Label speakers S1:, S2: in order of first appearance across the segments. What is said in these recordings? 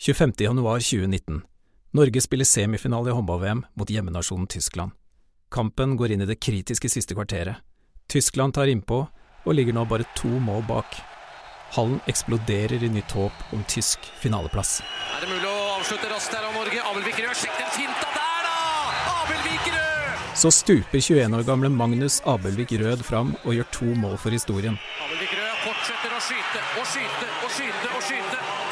S1: 25.1.2019. Norge spiller semifinale i håndball-VM mot hjemmenasjonen Tyskland. Kampen går inn i det kritiske siste kvarteret. Tyskland tar innpå og ligger nå bare to mål bak. Hallen eksploderer i nytt håp om tysk finaleplass.
S2: Er det mulig å avslutte raskt her av Norge? Abelvik Rød den finta der, da! Abelvik Rød!
S1: Så stuper 21 år gamle Magnus Abelvik Rød fram og gjør to mål for historien.
S2: Abelvik Rød fortsetter å skyte og skyte og skyte og skyte.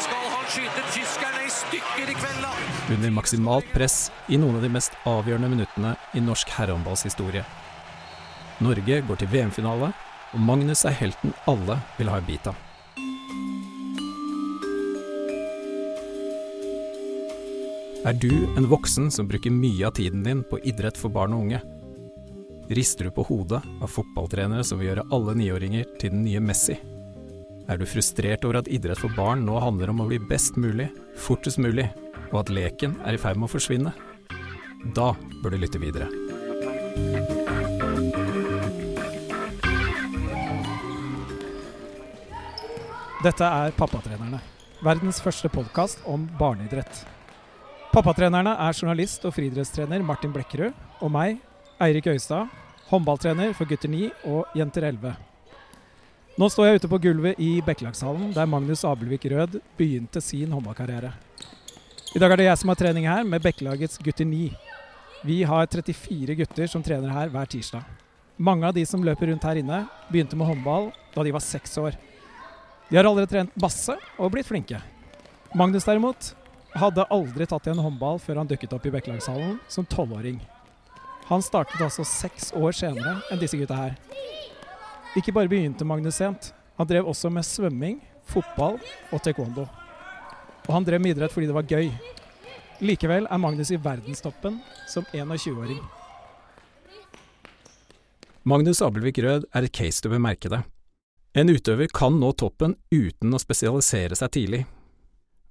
S2: Skal skyte tyskerne i stykker i kveld, da?
S1: Under maksimalt press i noen av de mest avgjørende minuttene i norsk herrehåndballs historie. Norge går til VM-finale, og Magnus er helten alle vil ha en bit av. Er du en voksen som bruker mye av tiden din på idrett for barn og unge? Rister du på hodet av fotballtrenere som vil gjøre alle niåringer til den nye Messi? Er du frustrert over at idrett for barn nå handler om å bli best mulig, fortest mulig, og at leken er i ferd med å forsvinne? Da bør du lytte videre.
S3: Dette er Pappatrenerne, verdens første podkast om barneidrett. Pappatrenerne er journalist og friidrettstrener Martin Blekkerud og meg, Eirik Øystad, håndballtrener for gutter 9 og jenter 11. Nå står jeg ute på gulvet i Bekkelagshallen, der Magnus Abelvik Rød begynte sin håndballkarriere. I dag er det jeg som har trening her med Bekkelagets gutter 9. Vi har 34 gutter som trener her hver tirsdag. Mange av de som løper rundt her inne, begynte med håndball da de var seks år. De har allerede trent masse og blitt flinke. Magnus derimot hadde aldri tatt igjen håndball før han dukket opp i Bekkelagshallen som tolvåring. Han startet altså seks år senere enn disse gutta her. Ikke bare begynte Magnus sent, han drev også med svømming, fotball og taekwondo. Og han drev med idrett fordi det var gøy. Likevel er Magnus i verdenstoppen som 21-åring.
S1: Magnus Abelvik Rød er et case du bør merke deg. En utøver kan nå toppen uten å spesialisere seg tidlig,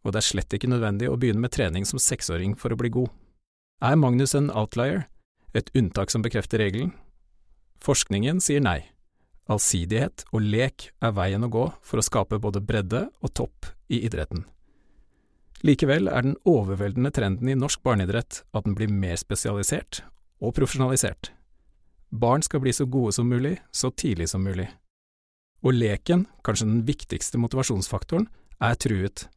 S1: og det er slett ikke nødvendig å begynne med trening som seksåring for å bli god. Er Magnus en outlier, et unntak som bekrefter regelen? Forskningen sier nei. Allsidighet og lek er veien å gå for å skape både bredde og topp i idretten. Likevel er den overveldende trenden i norsk barneidrett at den blir mer spesialisert og profesjonalisert. Barn skal bli så gode som mulig, så tidlig som mulig. Og leken, kanskje den viktigste motivasjonsfaktoren, er truet,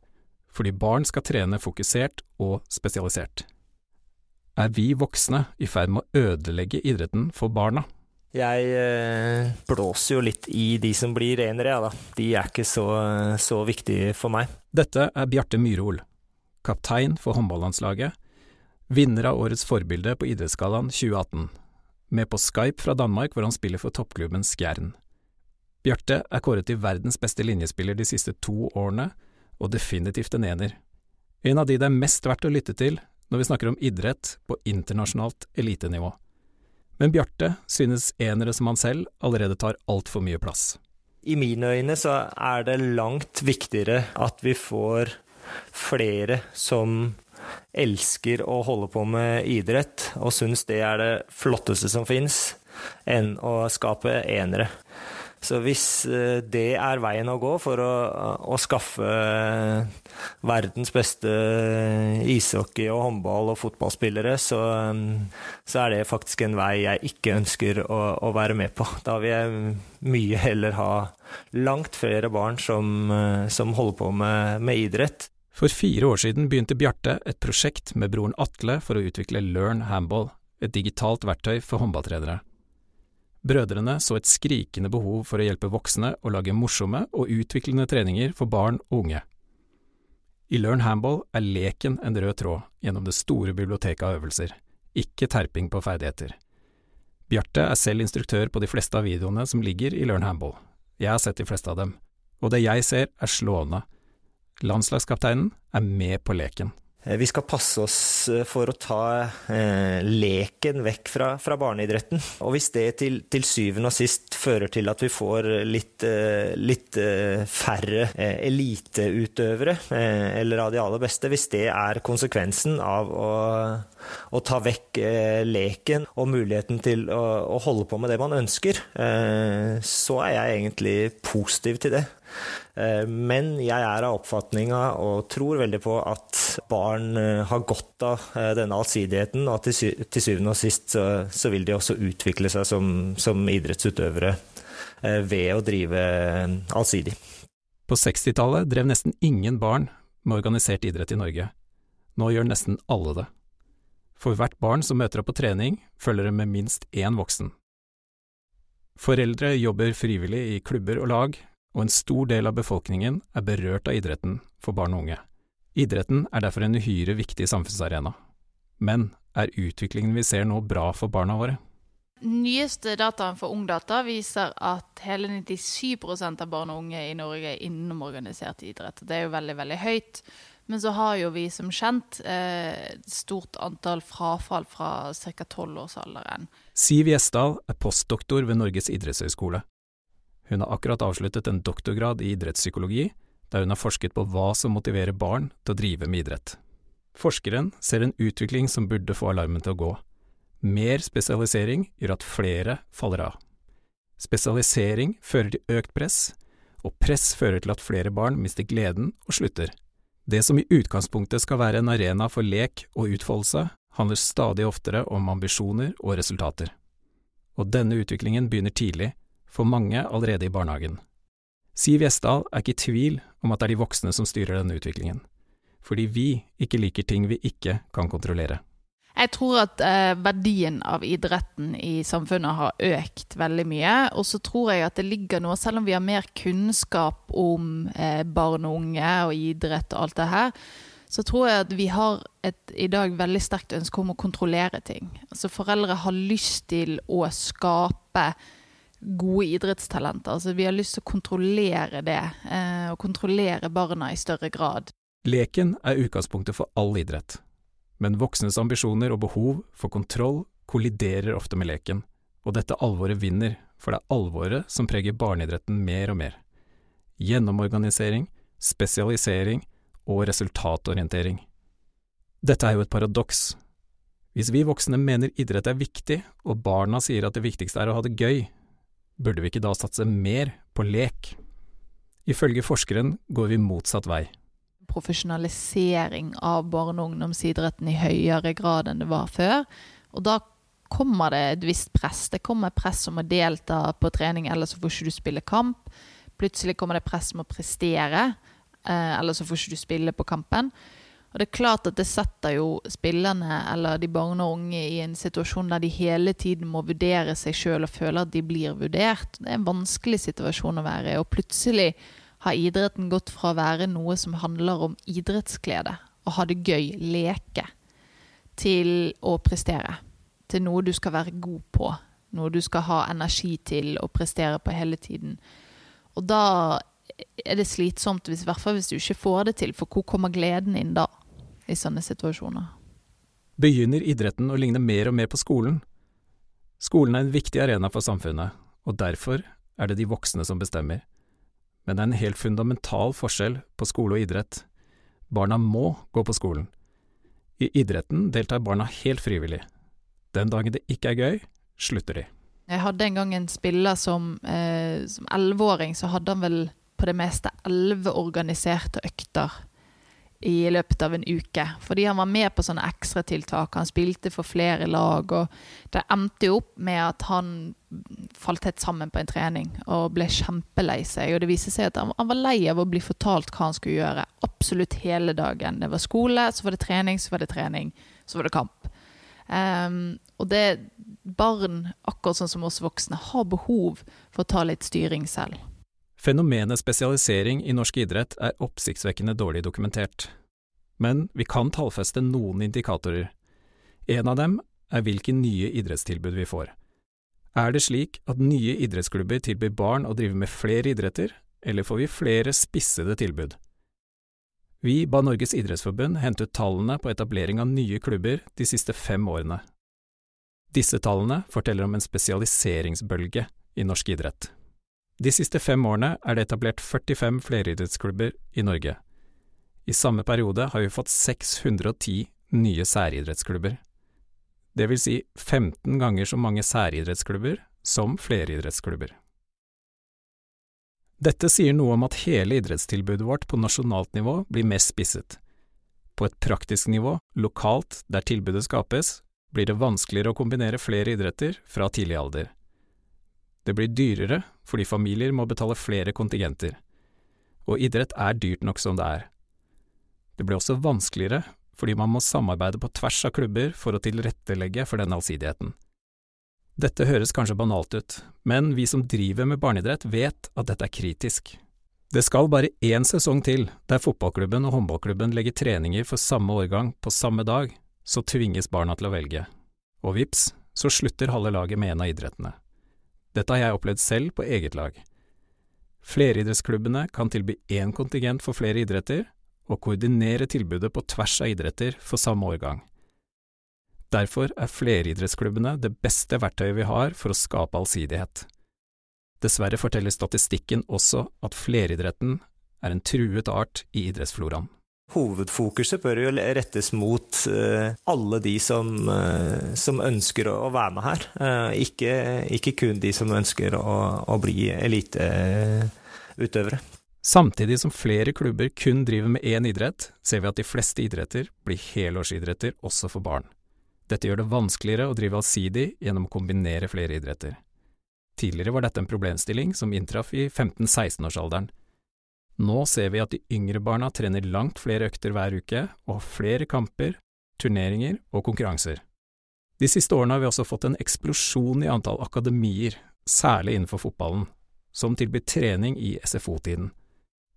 S1: fordi barn skal trene fokusert og spesialisert. Er vi voksne i ferd med å ødelegge idretten for barna?
S4: Jeg eh, blåser jo litt i de som blir renere, ja da. De er ikke så, så viktige for meg.
S1: Dette er Bjarte Myhrol, kaptein for håndballandslaget, vinner av Årets forbilde på Idrettsgallaen 2018, med på Skype fra Danmark hvor han spiller for toppklubben Skjern. Bjarte er kåret til verdens beste linjespiller de siste to årene, og definitivt en ener. En av de det er mest verdt å lytte til når vi snakker om idrett på internasjonalt elitenivå. Men Bjarte synes enere som han selv allerede tar altfor mye plass.
S4: I mine øyne så er det langt viktigere at vi får flere som elsker å holde på med idrett og syns det er det flotteste som fins, enn å skape enere. Så hvis eh, det er veien å gå for å, å skaffe verdens beste ishockey- og håndball- og fotballspillere, så, så, er det faktisk en vei jeg ikke ønsker å, å, være med på. Da vil jeg mye heller ha langt flere barn som, som holder på med, med idrett.
S1: For fire år siden begynte Bjarte et prosjekt med broren Atle for å utvikle Learn Handball, et digitalt verktøy for håndballtrenere. Brødrene så et skrikende behov for å hjelpe voksne å lage morsomme og utviklende treninger for barn og unge. I Learn Handball er leken en rød tråd gjennom det store biblioteket av øvelser, ikke terping på ferdigheter. Bjarte er selv instruktør på de fleste av videoene som ligger i Learn Handball. Jeg har sett de fleste av dem, og det jeg ser er slående. Landslagskapteinen er med på leken.
S4: Eh, vi skal passe oss eh, for å ta eh, leken vekk fra, fra, barneidretten. Og hvis det til, til, syvende og sist fører til at vi får litt, eh, litt eh, færre eh, eliteutøvere, eller av de aller beste, hvis det er konsekvensen av å, å ta vekk leken og muligheten til å, å, holde på med det man ønsker, så er jeg egentlig positiv til det. Eh, men jeg er av oppfatninga og tror veldig på at barn eh, har godt av denne allsidigheten, og at til syvende og sist så vil de også utvikle seg som, som idrettsutøvere ved å drive allsidig.
S1: På 60-tallet drev nesten ingen barn med organisert idrett i Norge. Nå gjør nesten alle det. For hvert barn som møter opp på trening, følger det med minst én voksen. Foreldre jobber frivillig i klubber og lag, og en stor del av befolkningen er berørt av idretten for barn og unge. Idretten er derfor en uhyre viktig samfunnsarena. Men er utviklingen vi ser nå bra for barna våre?
S5: Nyeste dataen for Ungdata viser at hele 97 av barn og unge i Norge er innom organisert idrett. Det er jo veldig, veldig høyt. Men så har jo vi som kjent eh, stort antall frafall fra ca. tolvårsalderen.
S1: Siv Gjesdal er postdoktor ved Norges idrettshøgskole. Hun har akkurat avsluttet en doktorgrad i idrettspsykologi, der hun har forsket på hva som motiverer barn til å drive med idrett. Forskeren ser en utvikling som burde få alarmen til å gå. Mer spesialisering gjør at flere faller av. Spesialisering fører til økt press, og press fører til at flere barn mister gleden og slutter. Det som i utgangspunktet skal være en arena for lek og utfoldelse, handler stadig oftere om ambisjoner og resultater. Og denne utviklingen begynner tidlig, for mange allerede i barnehagen. Siv Gjesdal er ikke i tvil om at det er de voksne som styrer denne utviklingen, fordi vi ikke liker ting vi ikke kan kontrollere.
S5: Jeg tror at eh, verdien av idretten i samfunnet har økt veldig mye. Og så tror jeg at det ligger noe, selv om vi har mer kunnskap om eh, barn og unge og idrett og alt det her, så tror jeg at vi har et i dag veldig sterkt ønske om å kontrollere ting. Altså Foreldre har lyst til å skape gode idrettstalenter. Altså Vi har lyst til å kontrollere det, eh, og kontrollere barna i større grad.
S1: Leken er utgangspunktet for all idrett men voksnes ambisjoner og behov for kontroll kolliderer ofte med leken, og dette alvoret vinner, for det er alvoret som preger barneidretten mer og mer. Gjennomorganisering, spesialisering og resultatorientering. Dette er jo et paradoks. Hvis vi voksne mener idrett er viktig, og barna sier at det viktigste er å ha det gøy, burde vi ikke da satse mer på lek? Ifølge forskeren går vi motsatt vei
S5: profesjonalisering av barne- og ungdomsidretten i høyere grad enn det var før. Og da kommer det et visst press. Det kommer press om å delta på trening, ellers så får ikke du spille kamp. Plutselig kommer det press om å prestere, eh, ellers så får ikke du spille på kampen. Og det er klart at det setter jo spillerne eller de barn og unge i en situasjon der de hele tiden må vurdere seg sjøl og føle at de blir vurdert. Det er en vanskelig situasjon å være i. Og plutselig har idretten gått fra å være noe som handler om idrettsglede, å ha det gøy, leke, til å prestere. Til noe du skal være god på. Noe du skal ha energi til å prestere på hele tiden. Og da er det slitsomt, hvis, i hvert fall hvis du ikke får det til. For hvor kommer gleden inn da, i sånne situasjoner?
S1: Begynner idretten å ligne mer og mer på skolen? Skolen er en viktig arena for samfunnet, og derfor er det de voksne som bestemmer men det er en helt fundamental forskjell på skole og idrett. Barna må gå på skolen. I idretten deltar barna helt frivillig. Den dagen det ikke er gøy, slutter de.
S5: Jeg hadde en gang en spiller som elleve-åring, eh, så hadde han vel på det meste elleve organiserte økter i løpet av en uke. Fordi han var med på sånne ekstratiltak. Han spilte for flere lag. og Det endte jo opp med at han falt helt sammen på en trening og ble kjempelei seg. Og det viste seg at han, var lei av å bli fortalt hva han skulle gjøre. Absolutt hele dagen. Det var skole, så var det trening, så var det trening, så var det kamp. Um, og det barn, akkurat sånn som oss voksne, har behov for å ta litt styring selv.
S1: Fenomenet spesialisering i norsk idrett er oppsiktsvekkende dårlig dokumentert. Men vi kan tallfeste noen indikatorer. En av dem er hvilke nye idrettstilbud vi får. Er det slik at nye idrettsklubber tilbyr barn å drive med flere idretter, eller får vi flere spissede tilbud? Vi ba Norges idrettsforbund hente ut tallene på etablering av nye klubber de siste fem årene. Disse tallene forteller om en spesialiseringsbølge i norsk idrett. De siste fem årene er det etablert 45 fleridrettsklubber i Norge. I samme periode har vi fått 610 nye særidrettsklubber. Det vil si 15 ganger så mange særidrettsklubber som fleridrettsklubber. Dette sier noe om at hele idrettstilbudet vårt på nasjonalt nivå blir mest spisset. På et praktisk nivå, lokalt, der tilbudet skapes, blir det vanskeligere å kombinere flere idretter fra tidlig alder. Det blir dyrere fordi familier må betale flere kontingenter, og idrett er dyrt nok som det er. Det blir også vanskeligere fordi man må samarbeide på tvers av klubber for å tilrettelegge for denne allsidigheten. Dette høres kanskje banalt ut, men vi som driver med barneidrett vet at dette er kritisk. Det skal bare én sesong til der fotballklubben og håndballklubben legger treninger for samme årgang på samme dag, så tvinges barna til å velge. Og vips, så slutter halve laget med en av idrettene. Dette har jeg opplevd selv på eget lag. Fleridrettsklubbene kan tilby én kontingent for flere idretter, og koordinere tilbudet på tvers av idretter for samme årgang. Derfor er fleridrettsklubbene det beste verktøyet vi har for å skape allsidighet. Dessverre forteller statistikken også at fleridretten er en truet art i idrettsfloraen.
S4: Hovedfokuset bør jo rettes mot uh, alle de som, uh, som, ønsker å være med her, uh, ikke, ikke, kun de som ønsker å, å bli eliteutøvere.
S1: Samtidig som flere klubber kun driver med én idrett, ser vi at de fleste idretter blir helårsidretter også for barn. Dette gjør det vanskeligere å drive allsidig gjennom å kombinere flere idretter. Tidligere var dette en problemstilling som inntraff i 15–16-årsalderen. Nå ser vi at de yngre barna trener langt flere økter hver uke og har flere kamper, turneringer og konkurranser. De siste årene har vi også fått en eksplosjon i antall akademier, særlig innenfor fotballen, som tilbyr trening i SFO-tiden.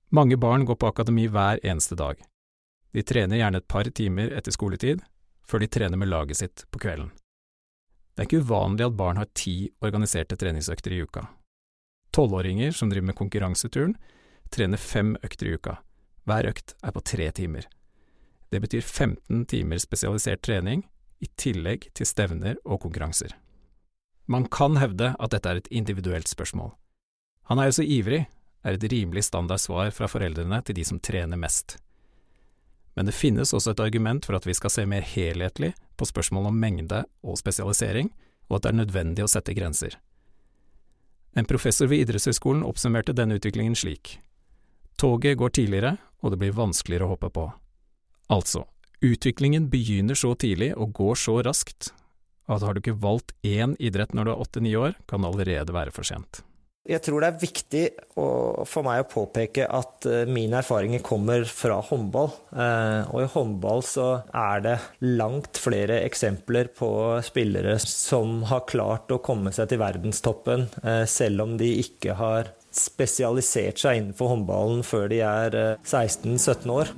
S1: Mange barn går på akademi hver eneste dag. De trener gjerne et par timer etter skoletid, før de trener med laget sitt på kvelden. Det er ikke uvanlig at barn har ti organiserte treningsøkter i uka. Tolvåringer som driver med konkurranseturn, trener fem økter i uka. Hver økt er på tre timer. Det betyr 15 timer spesialisert trening, i tillegg til stevner og konkurranser. Man kan hevde at dette er et individuelt spørsmål. Han er jo så ivrig er et rimelig standard svar fra foreldrene til de som trener mest. Men det finnes også et argument for at vi skal se mer helhetlig på spørsmål om mengde og spesialisering, og at det er nødvendig å sette grenser. En professor ved idrettshøyskolen oppsummerte denne utviklingen slik. Toget går tidligere, og det blir vanskeligere å hoppe på. Altså, utviklingen begynner så tidlig og går så raskt at har du ikke valgt én idrett når du er åtte–ni år, kan det allerede være for sent.
S4: Jeg tror det er viktig for meg å påpeke at eh, mine erfaringer kommer fra håndball. Eh, og i håndball så er det langt flere eksempler på spillere som har klart å komme seg til verdenstoppen, eh, selv om de ikke har spesialisert seg innenfor håndballen før de er 16-17 år.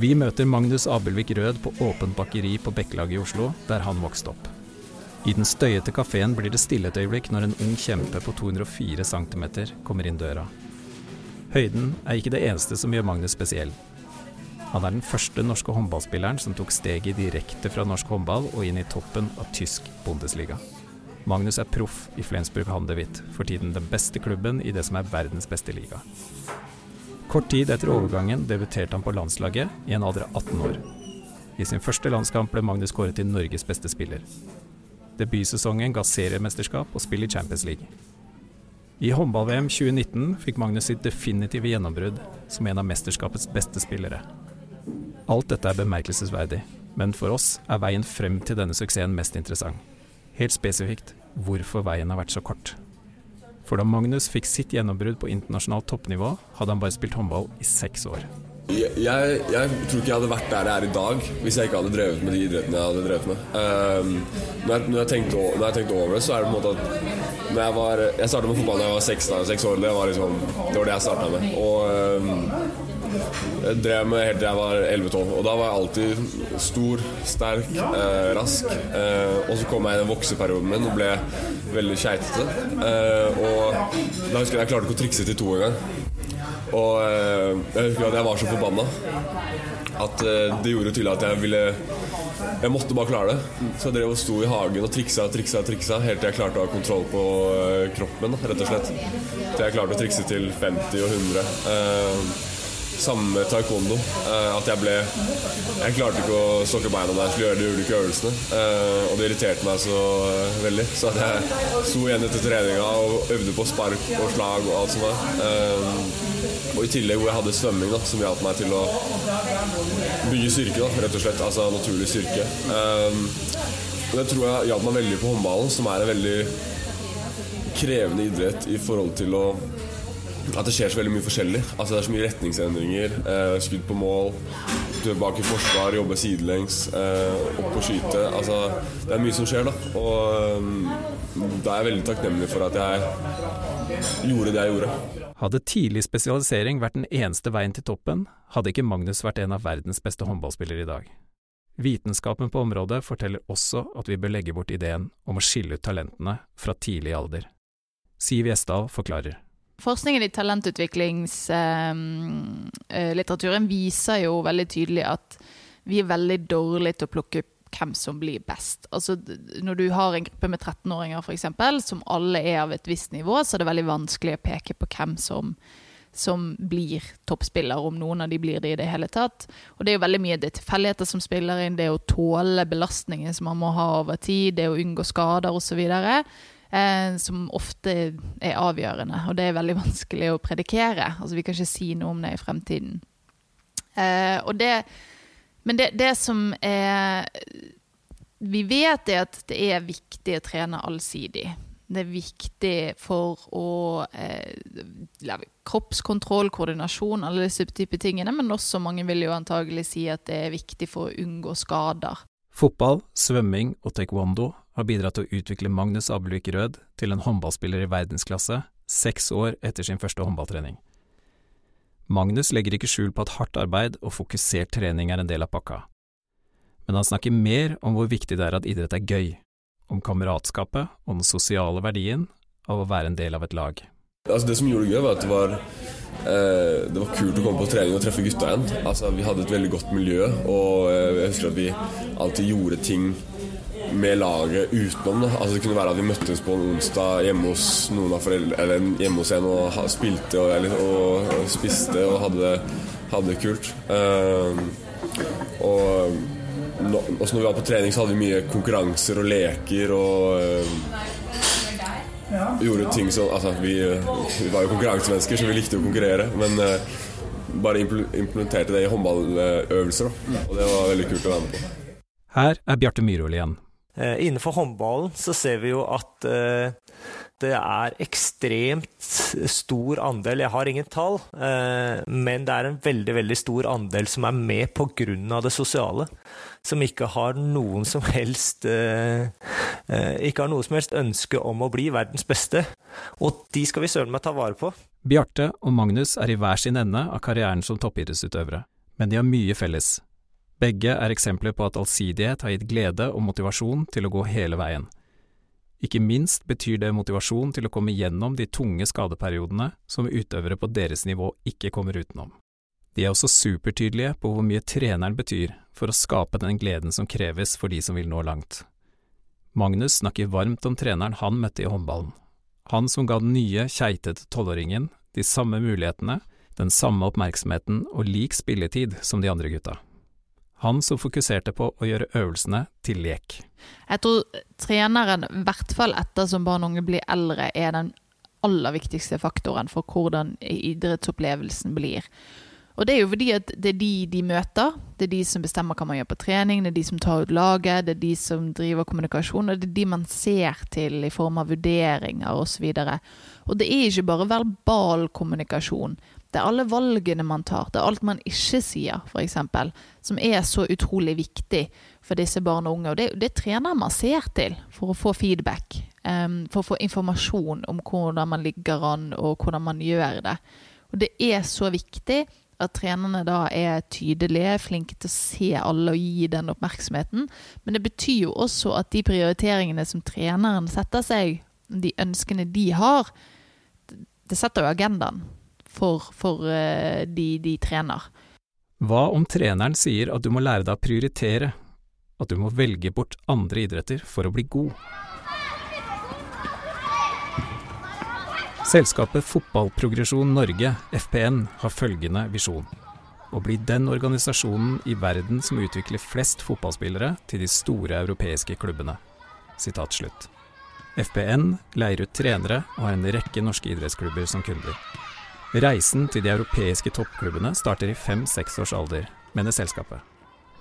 S1: Vi møter Magnus Abelvik Rød på Åpent bakeri på Bekkelaget i Oslo, der han vokste opp. I den støyete kafeen blir det stille et øyeblikk når en ung kjempe på 204 cm kommer inn døra. Høyden er ikke det eneste som gjør Magnus spesiell. Han er den første norske håndballspilleren som tok steget direkte fra norsk håndball og inn i toppen av tysk Bundesliga. Magnus er proff i Flensburg Handewitt, for tiden den beste klubben i det som er verdens beste liga. Kort tid etter overgangen debuterte han på landslaget i en alder av 18 år. I sin første landskamp ble Magnus kåret til Norges beste spiller. Debutsesongen ga seriemesterskap og spill i Champions League. I håndball-VM 2019 fikk Magnus sitt definitive gjennombrudd som en av mesterskapets beste spillere. Alt dette er bemerkelsesverdig, men for oss er veien frem til denne suksessen mest interessant. Helt spesifikt hvorfor veien har vært så kort. For da Magnus fikk sitt gjennombrudd på internasjonalt toppnivå, hadde han bare spilt håndball i seks år.
S6: Jeg, jeg, tror ikke jeg hadde vært der jeg er i dag hvis jeg ikke hadde drevet med de idrettene jeg hadde drevet med. Um, når, jeg, når, tenkte, når, jeg, tenkte, over det, så er det på en måte at når jeg var Jeg startet med fotball da jeg var seks, år. Det var, liksom, det var det jeg starta med. Og um, drev med helt til jeg var 11-12. Og da var jeg alltid stor, sterk, eh, rask. Eh, og så kom jeg i den vokseperioden min og ble veldig keitete. Eh, og da husker jeg jeg klarte ikke å trikse til to engang. Og eh, jeg husker at jeg var så forbanna at eh, det gjorde tydelig at jeg ville Jeg måtte bare klare det. Så jeg drev og sto i hagen og triksa og triksa, triksa helt til jeg klarte å ha kontroll på eh, kroppen min, rett og slett. Til jeg klarte å trikse til 50 og 100. Samme med taekwondo. Eh, at jeg ble Jeg klarte ikke å stokke beina da jeg skulle gjøre de ulike øvelsene. Eh, og det irriterte meg så eh, veldig. Så at jeg sto igjen etter treninga og øvde på spark og slag og alt der. Eh, og i tillegg hvor jeg hadde svømming, da, som hjalp meg til å bygge styrke, da, rett og slett. Altså naturlig styrke. Det tror jeg hjalp meg veldig på håndballen, som er en veldig krevende idrett i forhold til å at det skjer så veldig mye forskjellig. Altså Det er så mye retningsendringer. Eh, skudd på mål, tilbake i forsvar, jobbe sidelengs, eh, opp og skyte. Altså Det er mye som skjer, da. Og um, da er jeg veldig takknemlig for at jeg gjorde det jeg gjorde.
S1: Hadde tidlig spesialisering vært den eneste veien til toppen, hadde ikke Magnus vært en av verdens beste håndballspillere i dag. Vitenskapen på området forteller også at vi bør legge bort ideen om å skille ut talentene fra tidlig alder. Siv Gjesdal forklarer.
S5: Forskningen i talentutvekklingslitteraturen viser jo veldig tydelig at vi er veldig dårlige til å plukke hvem som blir best. Altså, når du har en gruppe med 13-åringer f.eks., som alle er av et visst nivå, så er det veldig vanskelig å peke på hvem som, som blir toppspiller, om noen av de blir det i det hele tatt. Og det er jo veldig mye det tilfeldigheter som spiller inn, det å tåle belastningen som man må ha over tid, det å unngå skader osv. Eh, som ofte er avgjørende, og det er veldig vanskelig å predikere. Altså, vi kan ikke si noe om det i fremtiden. Eh, det men det, det, som er Vi vet er at det er viktig å trene allsidig. Det er viktig for å eh, kroppskontroll, koordinasjon, alle disse type tingene. Men også mange vil jo antagelig si at det er viktig for å unngå skader.
S1: Fotball, svømming og taekwondo har bidratt til å utvikle Magnus Abelvik Rød til en håndballspiller i verdensklasse seks år etter sin første håndballtrening. Magnus legger ikke skjul på at hardt arbeid og fokusert trening er en del av pakka. Men han snakker mer om hvor viktig det er at idrett er gøy, om kameratskapet og den sosiale verdien av å være en del av et lag.
S6: Altså det som gjorde det gøy, var at det var, eh, det var kult å komme på trening og treffe gutta igjen. Altså Vi hadde et veldig godt miljø, og eh, jeg husker at vi alltid gjorde ting med laget utenom. Da. Altså Det kunne være at vi møttes på en onsdag hjemme hos noen av foreldre, eller hjemme hos en og spilte og, eller, og, spiste og hadde, hadde det kult. Uh, og no, også når vi var på trening, så hadde vi mye konkurranser og leker og uh, gjorde ting som Altså, vi, vi, var jo konkurransemennesker, så vi likte å konkurrere. Men uh, bare implementerte det i håndballøvelser, da. Og det var veldig kult å være med på.
S1: Her er Bjarte Myhrvold igjen.
S4: Eh, innenfor håndballen så ser vi jo at eh, det er ekstremt stor andel, jeg har ingen tall, eh, men det er en veldig, veldig stor andel som er med av det sosiale. Som ikke har noen som helst Ikke har noe som helst ønske om å bli verdens beste. Og de skal vi søren meg ta vare på.
S1: Bjarte og Magnus er i hver sin ende av karrieren som toppidrettsutøvere, men de har mye felles. Begge er eksempler på at allsidighet har gitt glede og motivasjon til å gå hele veien. Ikke minst betyr det motivasjon til å komme gjennom de tunge skadeperiodene som utøvere på deres nivå ikke kommer utenom. De er også supertydelige på hvor mye treneren betyr for å skape den gleden som kreves for de som vil nå langt. Magnus snakker varmt om treneren han møtte i håndballen. Han som ga den nye, keitete tolvåringen de samme mulighetene, den samme oppmerksomheten og lik spilletid som de andre gutta. Han som fokuserte på å gjøre øvelsene til lek.
S5: Jeg tror treneren, i hvert fall etter som barn og unge blir eldre, er den aller viktigste faktoren for hvordan idrettsopplevelsen blir. Og det er jo fordi at det er de de møter, det er de som bestemmer hva man gjør på trening, det er de som tar ut laget, det er de som driver kommunikasjon, og det er de man ser til i form av vurderinger osv. Og, så og det er ikke bare verbal kommunikasjon. Det er alle valgene man tar, det er alt man ikke sier, f.eks., som er så utrolig viktig for disse barn og unge. Og det, det trener man ser til for å få feedback, um, for å få informasjon om hvordan man ligger an, og hvordan man gjør det. Og det er så viktig at trenerne da er tydelige, flinke til å se alle og gi den oppmerksomheten. Men det betyr jo også at de prioriteringene som treneren setter seg, de ønskene de har, det setter jo agendaen for, for uh, de de trener.
S1: Hva om treneren sier at du må lære deg å prioritere, at du må velge bort andre idretter for å bli god? Selskapet Fotballprogresjon Norge, FPN, har følgende visjon. å bli den organisasjonen i verden som utvikler flest fotballspillere til de store europeiske klubbene. Sitat slutt. FPN leier ut trenere og har en rekke norske idrettsklubber som kunder. Reisen til de europeiske toppklubbene starter i fem-seks års alder, mener selskapet.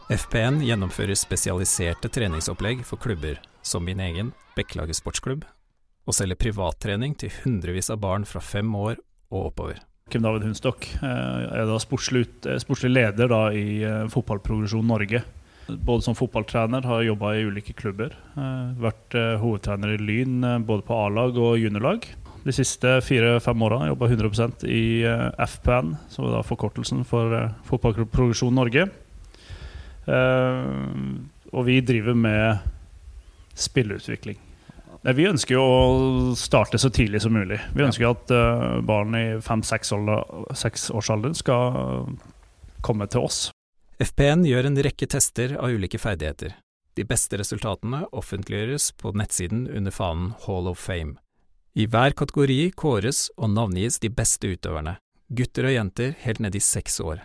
S1: FPN gjennomfører spesialiserte treningsopplegg for klubber, som min egen, Bekkelaget sportsklubb, og selger privattrening til hundrevis av barn fra fem år og oppover.
S7: Kim David Hunstok er da sportslig, sportslig leder da i Fotballprogresjon Norge. Både som fotballtrener, har jobba i ulike klubber. Vært hovedtrener i Lyn både på A-lag og juniorlag. De siste fire-fem åra jobba 100% i FPN, som er da forkortelsen for Fotballproduksjon Norge. Og vi driver med spilleutvikling. Vi ønsker jo å starte så tidlig som mulig. Vi ønsker at barn i fem-seks års alder skal komme til oss.
S1: FPN gjør en rekke tester av ulike ferdigheter. De beste resultatene offentliggjøres på nettsiden under fanen Hall of Fame. I hver kategori kåres og navngis de beste utøverne, gutter og jenter helt ned i seks år,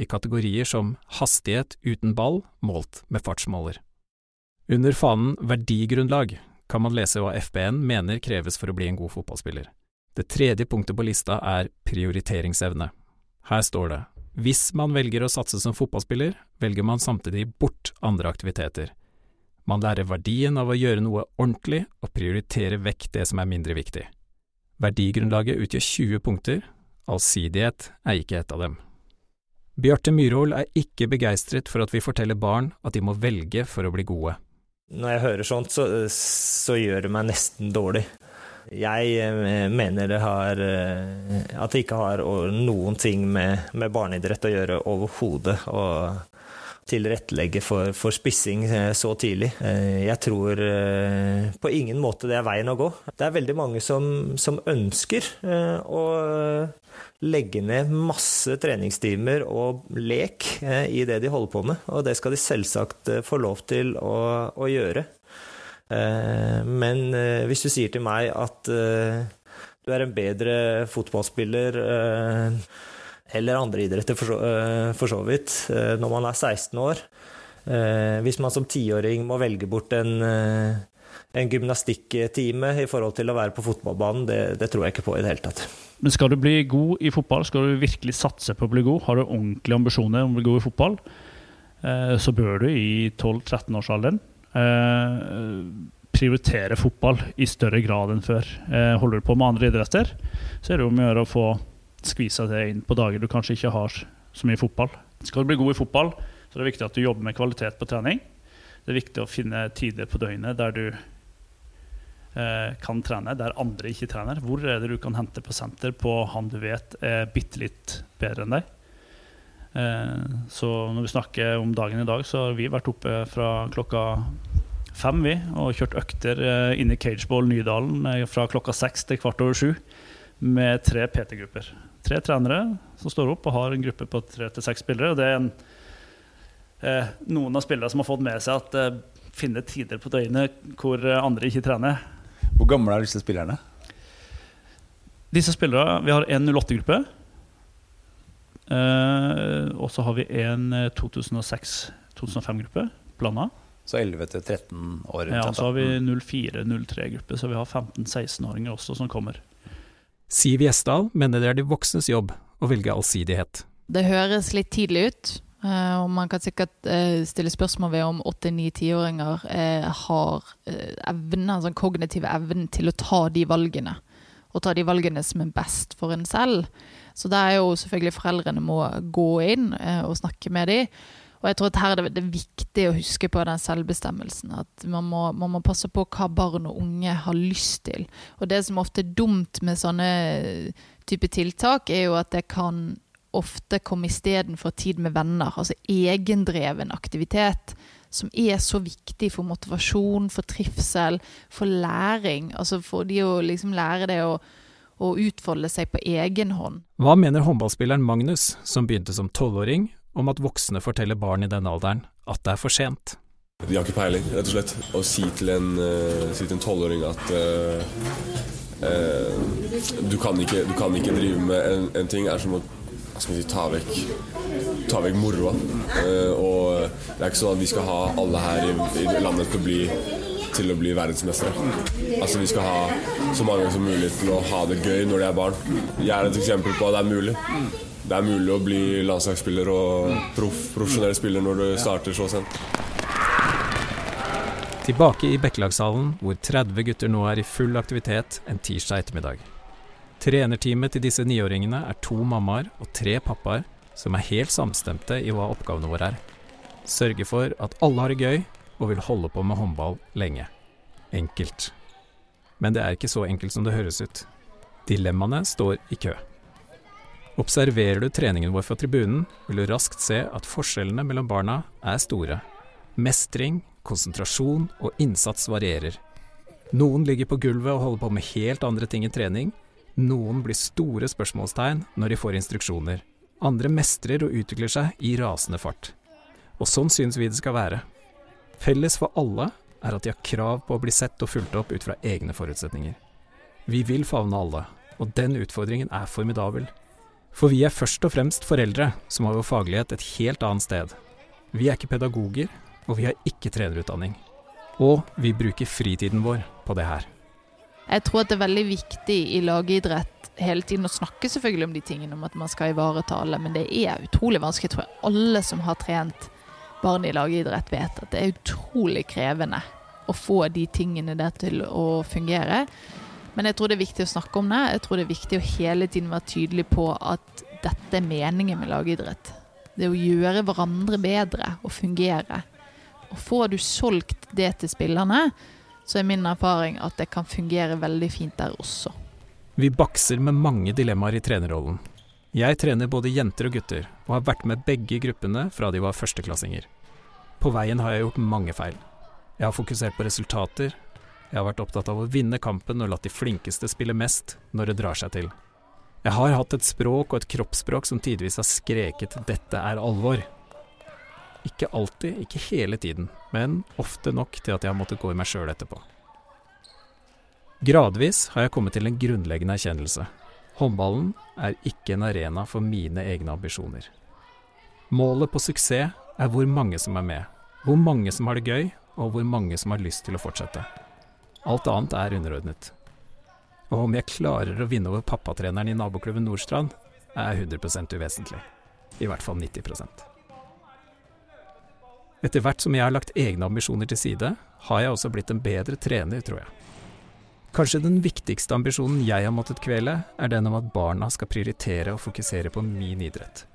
S1: i kategorier som hastighet uten ball målt med fartsmåler. Under fanen Verdigrunnlag kan man lese hva FBN mener kreves for å bli en god fotballspiller. Det tredje punktet på lista er prioriteringsevne. Her står det hvis man velger å satse som fotballspiller, velger man samtidig bort andre aktiviteter. Man lærer verdien av å gjøre noe ordentlig og prioritere vekk det som er mindre viktig. Verdigrunnlaget utgjør 20 punkter, allsidighet er ikke et av dem. Bjarte Myhrvold er ikke begeistret for at vi forteller barn at de må velge for å bli gode.
S4: Når jeg hører sånt, så, så gjør det meg nesten dårlig. Jeg mener det har At det ikke har noen ting med, med barneidrett å gjøre overhodet. Tilrettelegge for, for, spissing så tidlig. Jeg tror på ingen måte det er veien å gå. Det er veldig mange som, som ønsker å legge ned masse treningstimer og lek i det de holder på med, og det skal de selvsagt få lov til å, å gjøre. Men hvis du sier til meg at du er en bedre fotballspiller eller andre idretter for så, for så vidt, når man er 16 år Hvis man som tiåring må velge bort en, en gymnastikktime i forhold til å være på fotballbanen, det, det tror jeg ikke på i det hele tatt.
S7: Men skal du bli god i fotball, skal du virkelig satse på å bli god, har du ordentlige ambisjoner om å bli god i fotball, så bør du i 12-13-årsalderen prioritere fotball i større grad enn før. Holder du på med andre idretter, så er det om å gjøre å få skvisa det inn på dager du kanskje ikke har så mye fotball. Skal du bli god i fotball, så er det viktig at du jobber med kvalitet på trening. Det er viktig å finne tider på døgnet der du eh, kan trene, der andre ikke trener. Hvor er det du kan hente på senter på han du vet er bitte litt bedre enn deg? Eh, så når vi snakker om dagen i dag, så har vi vært oppe fra klokka fem vi, og kjørt økter eh, inne i Cageball Nydalen fra klokka seks til kvart over sju med tre PT-grupper. Tre trenere som står opp og har en gruppe på tre til seks spillere. og det er en, eh, noen av spillerne som har fått med seg at eh, finne tider på døgnet hvor andre ikke trener.
S8: Hvor gamle er disse spillerne?
S7: Disse spillere, Vi har en 08-gruppe. Eh, og så har vi en 2006-2005-gruppe blanda.
S8: Så 11 til 13 år?
S7: Ja, og så har vi 04-03-gruppe, så vi har 15-16-åringer også som kommer.
S1: Siv Gjesdal mener det er de voksnes jobb å velge allsidighet.
S5: Det høres litt tidlig ut, og man kan sikkert stille spørsmål ved om 8-9-10-åringer har evne, altså kognitiv evnen til å ta de valgene. Og ta de valgene som er best for en selv. Så det er jo selvfølgelig foreldrene må gå inn og snakke med dem. Og jeg tror at her er det, viktig å huske på den selvbestemmelsen. At man må, man må, passe på hva barn og unge har lyst til. Og det som ofte er dumt med sånne type tiltak, er jo at det kan ofte komme istedenfor tid med venner. Altså egendreven aktivitet. Som er så viktig for motivasjon, for trivsel, for læring. Altså for de å liksom lære det å å utfolde seg på egen hånd.
S1: Hva mener håndballspilleren Magnus, som begynte som tolvåring om at voksne forteller barn i denne alderen at det er for sent.
S6: De har ikke peiling, rett og slett. Å si til en uh, tolvåring at uh, uh, du, kan ikke, du, kan ikke, drive med en, en ting, er som å si, ta vekk ta vekk moroa. Og det er ikke sånn at vi skal ha alle her i, i landet til å bli til å bli verdensmestere. Altså Vi skal ha så mange som mulig til å ha det gøy når de er barn. Jeg er et eksempel på at det er mulig. Det er mulig å bli landslagsspiller og proff, profesjonell spiller når du starter så sent.
S1: Tilbake i Bekkelagshallen, hvor 30 gutter nå er i full aktivitet en tirsdag ettermiddag. Trenerteamet til disse niåringene er to mammaer og tre pappaer som er helt samstemte i hva oppgavene våre er. Sørge for at alle har det gøy og vil holde på med håndball lenge. Enkelt. Men det er ikke så enkelt som det høres ut. Dilemmaene står i kø. Observerer du treningen vår fra tribunen, vil du raskt se at forskjellene mellom barna er store. Mestring, konsentrasjon og innsats varierer. Noen ligger på gulvet og holder på med helt andre ting i trening. Noen blir store spørsmålstegn når de får instruksjoner. Andre mestrer og utvikler seg i rasende fart. Og sånn syns vi det skal være. Felles for alle er at de har krav på å bli sett og fulgt opp ut fra egne forutsetninger. Vi vil favne alle, og den utfordringen er formidabel. For vi er først og fremst foreldre som har vår faglighet et helt annet sted. Vi er ikke pedagoger, og vi har ikke trenerutdanning. Og vi bruker fritiden vår på det her.
S5: Jeg tror at det er veldig viktig i lagidrett hele tiden å snakke selvfølgelig om de tingene om at man skal ivareta alle, men det er utrolig vanskelig. Jeg tror alle som har trent barn i lagidrett vet at det er utrolig krevende å få de tingene der til å fungere. Men jeg tror det er viktig å snakke om det. Jeg tror det er viktig å hele tiden være tydelig på at dette er meningen med lagidrett. Det er å gjøre hverandre bedre og fungere. Og får du solgt det til spillerne, så er min erfaring at det kan fungere veldig fint der også.
S1: Vi bakser med mange dilemmaer i trenerrollen. Jeg trener både jenter og gutter, og har vært med begge gruppene fra de var førsteklassinger. På veien har jeg gjort mange feil. Jeg har fokusert på resultater, jeg har vært opptatt av å vinne kampen og latt de flinkeste spille mest når det drar seg til. Jeg har hatt et språk og et kroppsspråk som tidvis har skreket 'dette er alvor'. Ikke alltid, ikke hele tiden, men ofte nok til at jeg har måttet gå i meg sjøl etterpå. Gradvis har jeg kommet til en grunnleggende erkjennelse. Håndballen er ikke en arena for mine egne ambisjoner. Målet på suksess er hvor mange som er med, hvor mange som har det gøy, og hvor mange som har lyst til å fortsette. Alt annet er underordnet. Og om jeg klarer å vinne over pappatreneren i naboklubben Nordstrand, er 100% uvesentlig. I hvert fall 90% Etter hvert som jeg har lagt egne ambisjoner til side, har jeg også blitt en bedre trener, tror jeg. Kanskje den viktigste ambisjonen jeg har måttet kvele, er den om at barna skal prioritere og fokusere på min idrett.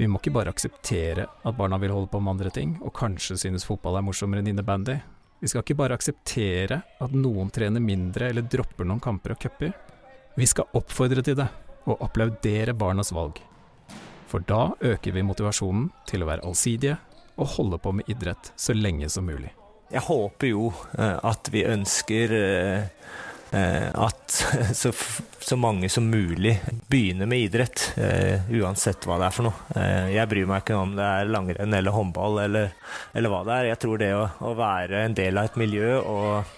S1: Vi må ikke bare akseptere at barna vil holde på med andre ting, og kanskje synes fotball er morsommere enn innebandy, vi skal ikke bare akseptere at noen trener mindre eller dropper noen kamper og cuper. Vi skal oppfordre til det, og applaudere barnas valg. For da øker vi motivasjonen til å være allsidige og holde på med idrett så lenge som mulig.
S4: Jeg håper jo eh, at vi ønsker eh, at så, så, mange som mulig begynner med idrett, uh, uansett hva det er for noe. Uh, jeg bryr meg ikke om det er langrenn eller håndball eller, eller hva det er. Jeg tror det å, å, være en del av et miljø og,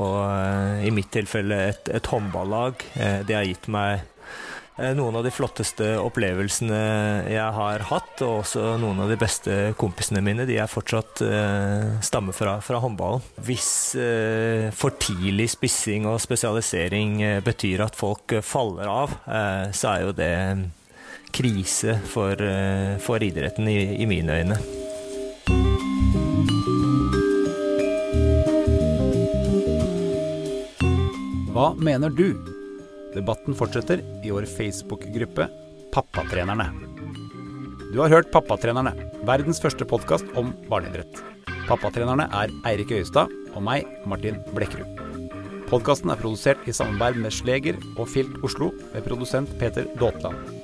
S4: og i mitt tilfelle et, et håndballag, det har gitt meg Eh, noen av de flotteste opplevelsene jeg har hatt, og også noen av de beste kompisene mine, de er fortsatt eh, stammer fra, fra håndballen. Hvis eh, for tidlig spissing og spesialisering eh, betyr at folk eh, faller av, eh, så er jo det krise for, for idretten i, i mine øyne.
S8: Hva mener du? Debatten fortsetter i vår Facebook-gruppe Pappatrenerne. Du har hørt Pappatrenerne, verdens første podkast om barneidrett. Pappatrenerne er Eirik Øyestad og meg, Martin Blekkerud. Podkasten er produsert i samarbeid med Sleger og Filt Oslo ved produsent Peter Daatland.